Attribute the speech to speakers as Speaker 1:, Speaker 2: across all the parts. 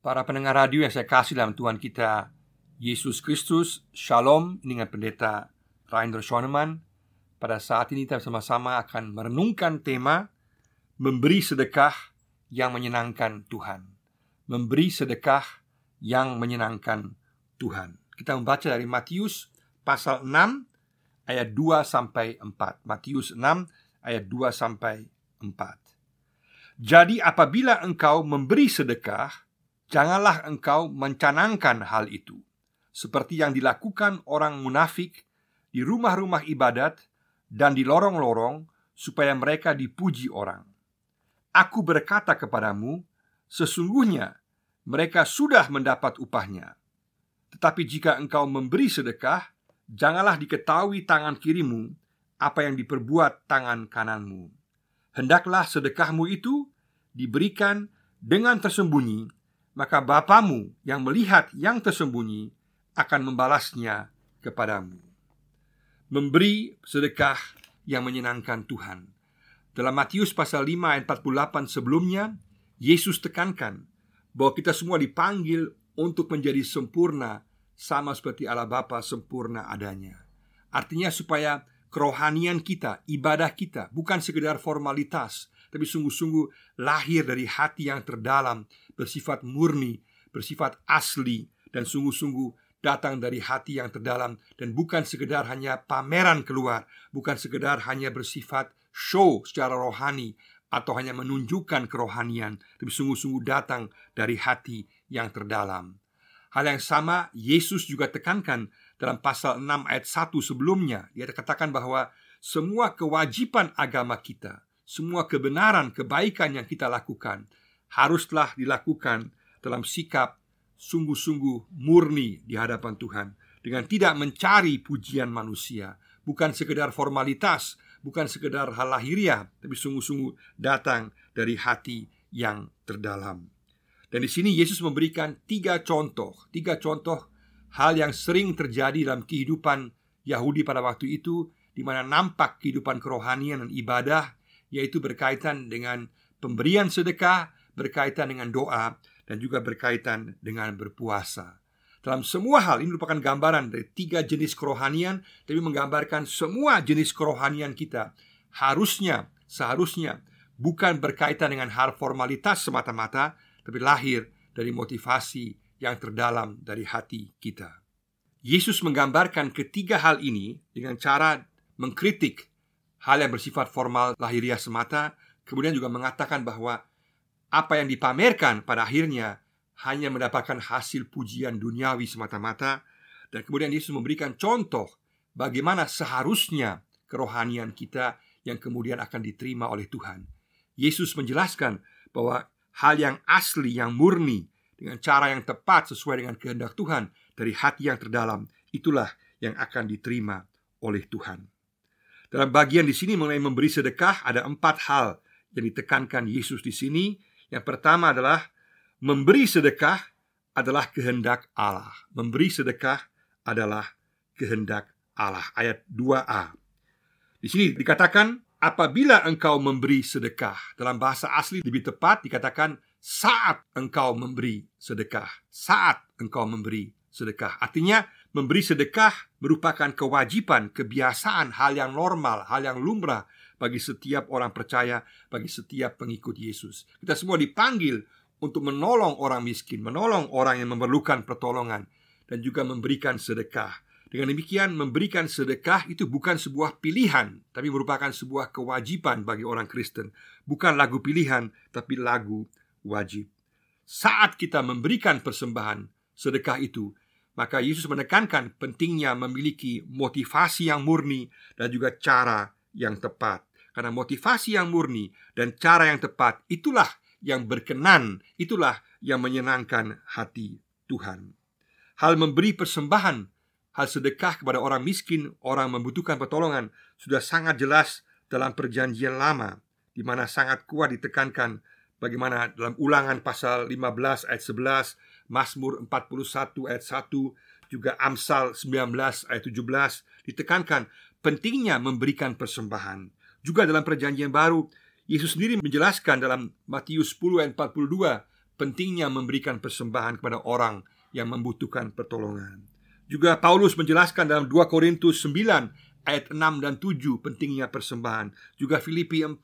Speaker 1: Para pendengar radio yang saya kasih dalam Tuhan kita Yesus Kristus Shalom dengan pendeta Rainer Schoenemann. Pada saat ini kita bersama-sama akan merenungkan tema Memberi sedekah yang menyenangkan Tuhan. Memberi sedekah yang menyenangkan Tuhan. Kita membaca dari Matius pasal 6 ayat 2 sampai 4 Matius 6 ayat 2 sampai 4 Jadi apabila engkau memberi sedekah Janganlah engkau mencanangkan hal itu. Seperti yang dilakukan orang munafik Di rumah-rumah ibadat Dan di lorong-lorong Supaya mereka dipuji orang. Aku berkata kepadamu Sesungguhnya mereka sudah mendapat upahnya. Tetapi jika engkau memberi sedekah Janganlah diketahui tangan kirimu Apa yang diperbuat tangan kananmu. Hendaklah sedekahmu itu Diberikan dengan tersembunyi maka Bapamu yang melihat yang tersembunyi akan membalasnya kepadamu. Memberi sedekah yang menyenangkan Tuhan. Dalam Matius pasal 5 ayat 48 sebelumnya, Yesus tekankan bahwa kita semua dipanggil untuk menjadi sempurna sama seperti Allah Bapa sempurna adanya. Artinya supaya kerohanian kita, ibadah kita bukan sekedar formalitas, tapi sungguh-sungguh lahir dari hati yang terdalam, bersifat murni, bersifat asli, dan sungguh-sungguh datang dari hati yang terdalam dan bukan sekedar hanya pameran keluar, bukan sekedar hanya bersifat show secara rohani atau hanya menunjukkan kerohanian, tapi sungguh-sungguh datang dari hati yang terdalam. Hal yang sama Yesus juga tekankan dalam pasal 6 ayat 1 sebelumnya. Dia katakan bahwa semua kewajiban agama kita semua kebenaran, kebaikan yang kita lakukan haruslah dilakukan dalam sikap sungguh-sungguh murni di hadapan Tuhan dengan tidak mencari pujian manusia, bukan sekedar formalitas, bukan sekedar hal lahiriah, tapi sungguh-sungguh datang dari hati yang terdalam. Dan di sini Yesus memberikan tiga contoh, tiga contoh hal yang sering terjadi dalam kehidupan Yahudi pada waktu itu, di mana nampak kehidupan kerohanian dan ibadah yaitu berkaitan dengan pemberian sedekah, berkaitan dengan doa, dan juga berkaitan dengan berpuasa. Dalam semua hal ini merupakan gambaran dari tiga jenis kerohanian, tapi menggambarkan semua jenis kerohanian kita harusnya, seharusnya bukan berkaitan dengan hal formalitas semata-mata, tapi lahir dari motivasi yang terdalam dari hati kita. Yesus menggambarkan ketiga hal ini dengan cara mengkritik hal yang bersifat formal lahiriah semata, kemudian juga mengatakan bahwa apa yang dipamerkan pada akhirnya hanya mendapatkan hasil pujian duniawi semata-mata, dan kemudian Yesus memberikan contoh bagaimana seharusnya kerohanian kita yang kemudian akan diterima oleh Tuhan. Yesus menjelaskan bahwa hal yang asli, yang murni, dengan cara yang tepat sesuai dengan kehendak Tuhan dari hati yang terdalam, itulah yang akan diterima oleh Tuhan. Dalam bagian di sini mengenai memberi sedekah ada empat hal yang ditekankan Yesus di sini. Yang pertama adalah memberi sedekah adalah kehendak Allah. Memberi sedekah adalah kehendak Allah. Ayat 2a. Di sini dikatakan apabila engkau memberi sedekah. Dalam bahasa asli lebih tepat dikatakan saat engkau memberi sedekah. Saat engkau memberi sedekah. Artinya Memberi sedekah merupakan kewajiban, kebiasaan, hal yang normal, hal yang lumrah bagi setiap orang percaya, bagi setiap pengikut Yesus. Kita semua dipanggil untuk menolong orang miskin, menolong orang yang memerlukan pertolongan, dan juga memberikan sedekah. Dengan demikian, memberikan sedekah itu bukan sebuah pilihan, tapi merupakan sebuah kewajiban bagi orang Kristen. Bukan lagu pilihan, tapi lagu wajib. Saat kita memberikan persembahan sedekah itu, maka Yesus menekankan pentingnya memiliki motivasi yang murni dan juga cara yang tepat. Karena motivasi yang murni dan cara yang tepat itulah yang berkenan, itulah yang menyenangkan hati Tuhan. Hal memberi persembahan, hal sedekah kepada orang miskin, orang membutuhkan pertolongan sudah sangat jelas dalam perjanjian lama di mana sangat kuat ditekankan bagaimana dalam Ulangan pasal 15 ayat 11 Mazmur 41 ayat 1 juga Amsal 19 ayat 17 ditekankan pentingnya memberikan persembahan. Juga dalam perjanjian baru Yesus sendiri menjelaskan dalam Matius 10 ayat 42 pentingnya memberikan persembahan kepada orang yang membutuhkan pertolongan. Juga Paulus menjelaskan dalam 2 Korintus 9 ayat 6 dan 7 pentingnya persembahan. Juga Filipi 4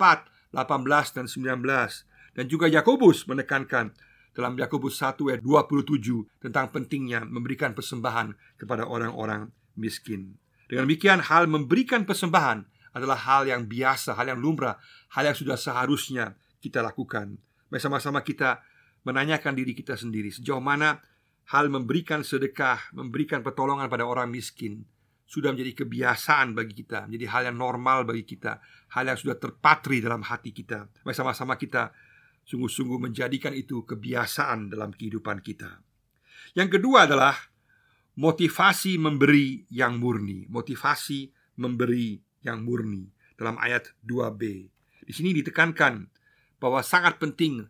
Speaker 1: 18 dan 19 dan juga Yakobus menekankan dalam Yakobus 1 ayat 27 tentang pentingnya memberikan persembahan kepada orang-orang miskin. Dengan demikian hal memberikan persembahan adalah hal yang biasa, hal yang lumrah, hal yang sudah seharusnya kita lakukan. Bersama-sama kita menanyakan diri kita sendiri sejauh mana hal memberikan sedekah, memberikan pertolongan pada orang miskin sudah menjadi kebiasaan bagi kita, menjadi hal yang normal bagi kita, hal yang sudah terpatri dalam hati kita. Bersama-sama kita sungguh-sungguh menjadikan itu kebiasaan dalam kehidupan kita. Yang kedua adalah motivasi memberi yang murni, motivasi memberi yang murni dalam ayat 2b. Di sini ditekankan bahwa sangat penting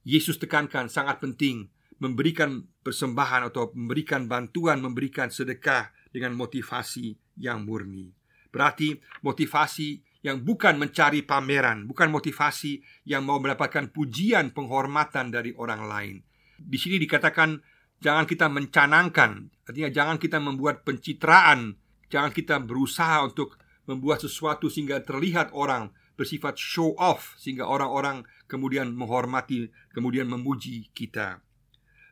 Speaker 1: Yesus tekankan sangat penting memberikan persembahan atau memberikan bantuan, memberikan sedekah dengan motivasi yang murni. Berarti motivasi yang bukan mencari pameran, bukan motivasi yang mau mendapatkan pujian penghormatan dari orang lain. Di sini dikatakan jangan kita mencanangkan, artinya jangan kita membuat pencitraan, jangan kita berusaha untuk membuat sesuatu sehingga terlihat orang bersifat show off sehingga orang-orang kemudian menghormati, kemudian memuji kita.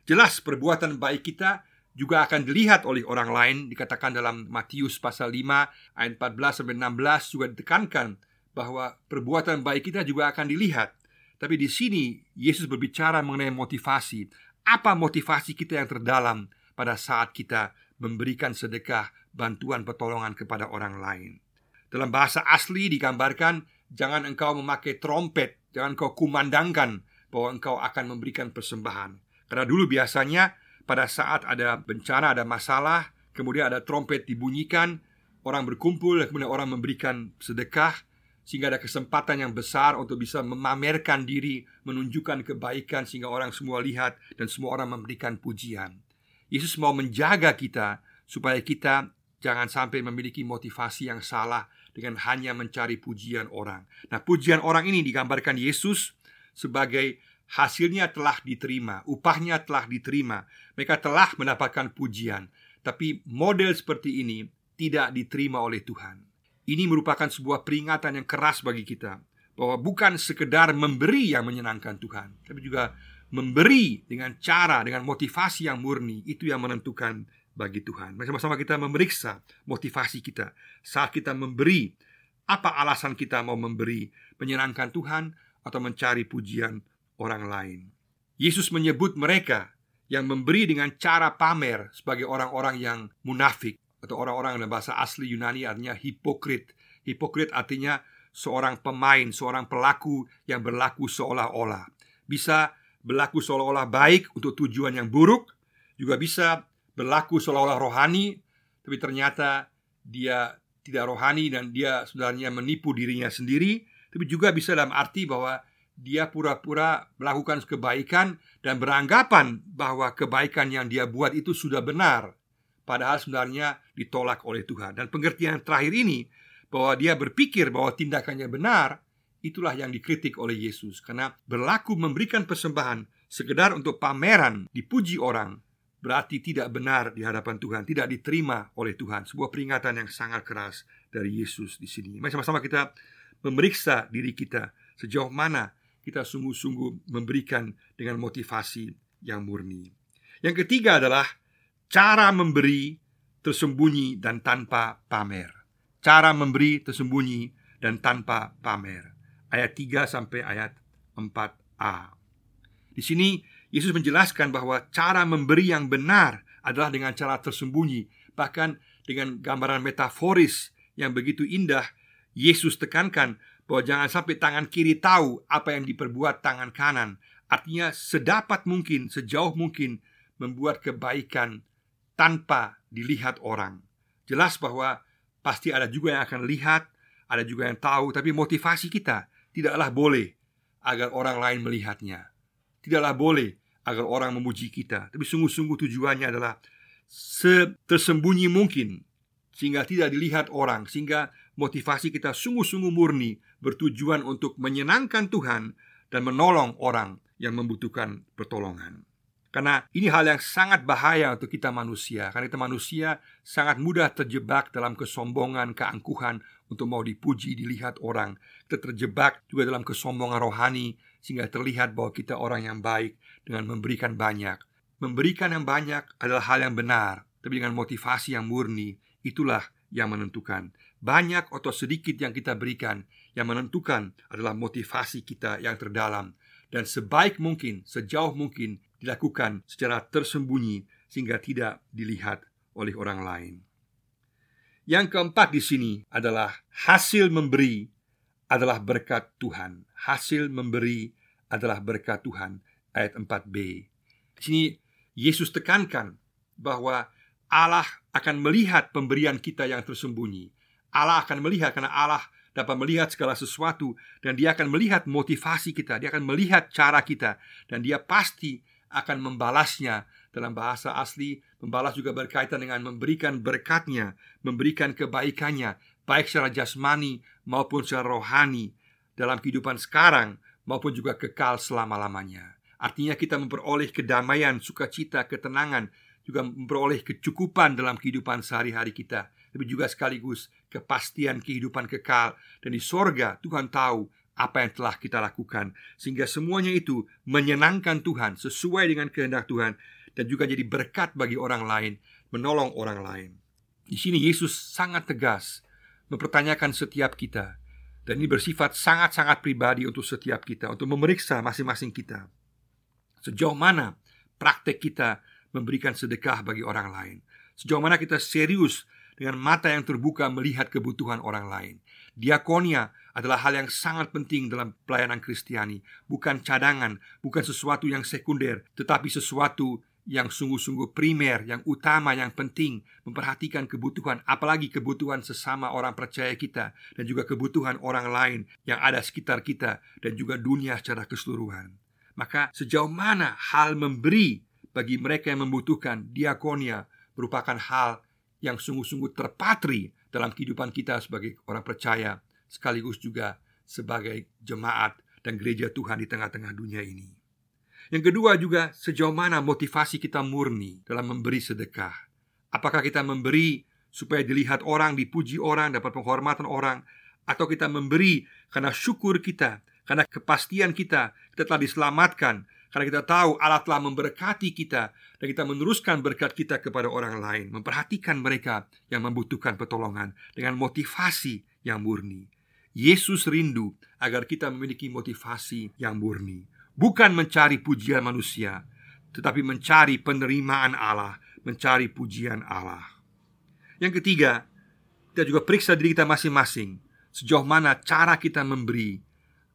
Speaker 1: Jelas perbuatan baik kita juga akan dilihat oleh orang lain dikatakan dalam Matius pasal 5 ayat 14 sampai 16 juga ditekankan bahwa perbuatan baik kita juga akan dilihat. Tapi di sini Yesus berbicara mengenai motivasi. Apa motivasi kita yang terdalam pada saat kita memberikan sedekah, bantuan pertolongan kepada orang lain. Dalam bahasa asli digambarkan jangan engkau memakai trompet, jangan engkau kumandangkan bahwa engkau akan memberikan persembahan. Karena dulu biasanya pada saat ada bencana, ada masalah, kemudian ada trompet dibunyikan, orang berkumpul, kemudian orang memberikan sedekah, sehingga ada kesempatan yang besar untuk bisa memamerkan diri, menunjukkan kebaikan, sehingga orang semua lihat dan semua orang memberikan pujian. Yesus mau menjaga kita supaya kita jangan sampai memiliki motivasi yang salah dengan hanya mencari pujian orang. Nah, pujian orang ini digambarkan Yesus sebagai hasilnya telah diterima, upahnya telah diterima, mereka telah mendapatkan pujian. Tapi model seperti ini tidak diterima oleh Tuhan. Ini merupakan sebuah peringatan yang keras bagi kita bahwa bukan sekedar memberi yang menyenangkan Tuhan, tapi juga memberi dengan cara, dengan motivasi yang murni itu yang menentukan bagi Tuhan. Bersama-sama kita memeriksa motivasi kita saat kita memberi. Apa alasan kita mau memberi? Menyenangkan Tuhan atau mencari pujian orang lain. Yesus menyebut mereka yang memberi dengan cara pamer sebagai orang-orang yang munafik atau orang-orang dalam bahasa asli Yunani artinya hipokrit. Hipokrit artinya seorang pemain, seorang pelaku yang berlaku seolah-olah. Bisa berlaku seolah-olah baik untuk tujuan yang buruk, juga bisa berlaku seolah-olah rohani, tapi ternyata dia tidak rohani dan dia sebenarnya menipu dirinya sendiri, tapi juga bisa dalam arti bahwa dia pura-pura melakukan kebaikan dan beranggapan bahwa kebaikan yang dia buat itu sudah benar, padahal sebenarnya ditolak oleh Tuhan. Dan pengertian terakhir ini bahwa dia berpikir bahwa tindakannya benar, itulah yang dikritik oleh Yesus karena berlaku memberikan persembahan sekedar untuk pameran, dipuji orang, berarti tidak benar di hadapan Tuhan, tidak diterima oleh Tuhan. Sebuah peringatan yang sangat keras dari Yesus di sini. Mari sama-sama kita memeriksa diri kita sejauh mana kita sungguh-sungguh memberikan dengan motivasi yang murni. Yang ketiga adalah cara memberi tersembunyi dan tanpa pamer. Cara memberi tersembunyi dan tanpa pamer. Ayat 3 sampai ayat 4a. Di sini Yesus menjelaskan bahwa cara memberi yang benar adalah dengan cara tersembunyi, bahkan dengan gambaran metaforis yang begitu indah. Yesus tekankan bahwa jangan sampai tangan kiri tahu apa yang diperbuat tangan kanan. Artinya sedapat mungkin, sejauh mungkin membuat kebaikan tanpa dilihat orang. Jelas bahwa pasti ada juga yang akan lihat, ada juga yang tahu, tapi motivasi kita tidaklah boleh agar orang lain melihatnya. Tidaklah boleh agar orang memuji kita, tapi sungguh-sungguh tujuannya adalah setersembunyi mungkin sehingga tidak dilihat orang, sehingga motivasi kita sungguh-sungguh murni bertujuan untuk menyenangkan Tuhan dan menolong orang yang membutuhkan pertolongan. Karena ini hal yang sangat bahaya untuk kita manusia Karena kita manusia sangat mudah terjebak dalam kesombongan, keangkuhan Untuk mau dipuji, dilihat orang. Kita terjebak juga dalam kesombongan rohani Sehingga terlihat bahwa kita orang yang baik Dengan memberikan banyak. Memberikan yang banyak adalah hal yang benar Tapi dengan motivasi yang murni Itulah yang menentukan Banyak atau sedikit yang kita berikan Yang menentukan adalah motivasi kita yang terdalam dan sebaik mungkin, sejauh mungkin dilakukan secara tersembunyi sehingga tidak dilihat oleh orang lain. Yang keempat di sini adalah hasil memberi adalah berkat Tuhan. Hasil memberi adalah berkat Tuhan. Ayat 4b. Di sini Yesus tekankan bahwa Allah akan melihat pemberian kita yang tersembunyi. Allah akan melihat karena Allah dapat melihat segala sesuatu dan dia akan melihat motivasi kita, dia akan melihat cara kita dan dia pasti akan membalasnya. Dalam bahasa asli membalas juga berkaitan dengan memberikan berkatnya memberikan kebaikannya baik secara jasmani maupun secara rohani dalam kehidupan sekarang maupun juga kekal selama-lamanya. Artinya kita memperoleh kedamaian sukacita ketenangan juga memperoleh kecukupan dalam kehidupan sehari-hari kita tapi juga sekaligus kepastian kehidupan kekal dan di sorga Tuhan tahu apa yang telah kita lakukan sehingga semuanya itu menyenangkan Tuhan sesuai dengan kehendak Tuhan dan juga jadi berkat bagi orang lain, menolong orang lain. Di sini Yesus sangat tegas mempertanyakan setiap kita dan ini bersifat sangat-sangat pribadi untuk setiap kita untuk memeriksa masing-masing kita. Sejauh mana praktek kita memberikan sedekah bagi orang lain? Sejauh mana kita serius dengan mata yang terbuka melihat kebutuhan orang lain? Diakonia adalah hal yang sangat penting dalam pelayanan Kristiani, bukan cadangan, bukan sesuatu yang sekunder, tetapi sesuatu yang sungguh-sungguh primer, yang utama, yang penting, memperhatikan kebutuhan, apalagi kebutuhan sesama orang percaya kita, dan juga kebutuhan orang lain yang ada sekitar kita, dan juga dunia secara keseluruhan. Maka, sejauh mana hal memberi bagi mereka yang membutuhkan diakonia merupakan hal yang sungguh-sungguh terpatri dalam kehidupan kita sebagai orang percaya sekaligus juga sebagai jemaat dan gereja Tuhan di tengah-tengah dunia ini. Yang kedua juga sejauh mana motivasi kita murni dalam memberi sedekah. Apakah kita memberi supaya dilihat orang, dipuji orang, dapat penghormatan orang atau kita memberi karena syukur kita, karena kepastian kita kita telah diselamatkan, karena kita tahu Allah telah memberkati kita Dan kita meneruskan berkat kita kepada orang lain. Memperhatikan mereka yang membutuhkan pertolongan Dengan motivasi yang murni. Yesus rindu agar kita memiliki motivasi yang murni. Bukan mencari pujian manusia Tetapi mencari penerimaan Allah Mencari pujian Allah. Yang ketiga Kita juga periksa diri kita masing-masing. Sejauh mana cara kita memberi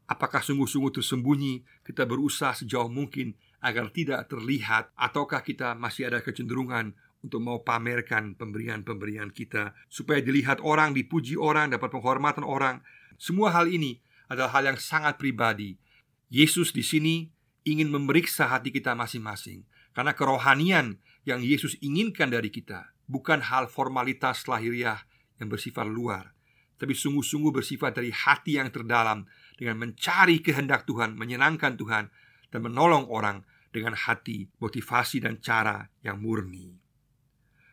Speaker 1: Apakah sungguh-sungguh tersembunyi kita berusaha sejauh mungkin agar tidak terlihat ataukah kita masih ada kecenderungan untuk mau pamerkan pemberian-pemberian kita supaya dilihat orang, dipuji orang, dapat penghormatan orang. Semua hal ini adalah hal yang sangat pribadi. Yesus di sini ingin memeriksa hati kita masing-masing karena kerohanian yang Yesus inginkan dari kita bukan hal formalitas lahiriah yang bersifat luar, tapi sungguh-sungguh bersifat dari hati yang terdalam dengan mencari kehendak Tuhan, menyenangkan Tuhan, dan menolong orang dengan hati, motivasi, dan cara yang murni.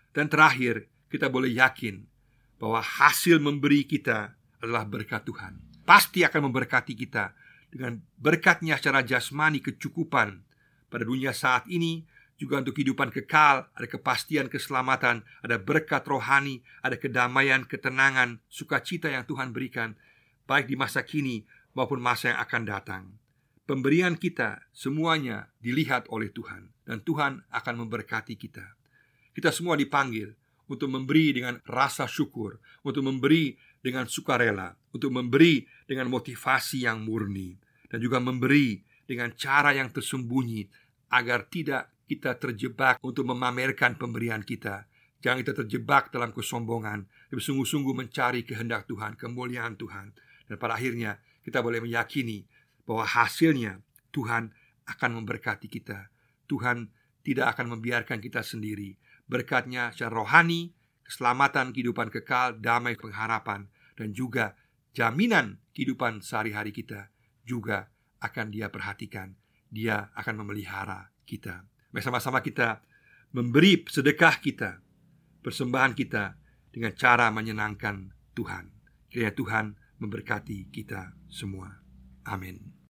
Speaker 1: Dan terakhir, kita boleh yakin bahwa hasil memberi kita adalah berkat Tuhan. Pasti akan memberkati kita dengan berkatnya secara jasmani kecukupan pada dunia saat ini juga untuk kehidupan kekal, ada kepastian keselamatan, ada berkat rohani, ada kedamaian, ketenangan, sukacita yang Tuhan berikan baik di masa kini maupun masa yang akan datang. Pemberian kita semuanya dilihat oleh Tuhan dan Tuhan akan memberkati kita. Kita semua dipanggil untuk memberi dengan rasa syukur, untuk memberi dengan sukarela, untuk memberi dengan motivasi yang murni dan juga memberi dengan cara yang tersembunyi agar tidak kita terjebak untuk memamerkan pemberian kita. Jangan kita terjebak dalam kesombongan, tapi sungguh-sungguh mencari kehendak Tuhan, kemuliaan Tuhan. Dan pada akhirnya kita boleh meyakini bahwa hasilnya Tuhan akan memberkati kita. Tuhan tidak akan membiarkan kita sendiri. Berkatnya secara rohani, keselamatan kehidupan kekal, damai pengharapan, dan juga jaminan kehidupan sehari-hari kita juga akan dia perhatikan Dia akan memelihara kita. Mari sama-sama kita memberi sedekah kita, persembahan kita dengan cara menyenangkan Tuhan. Kiranya Tuhan memberkati kita semua. Amin.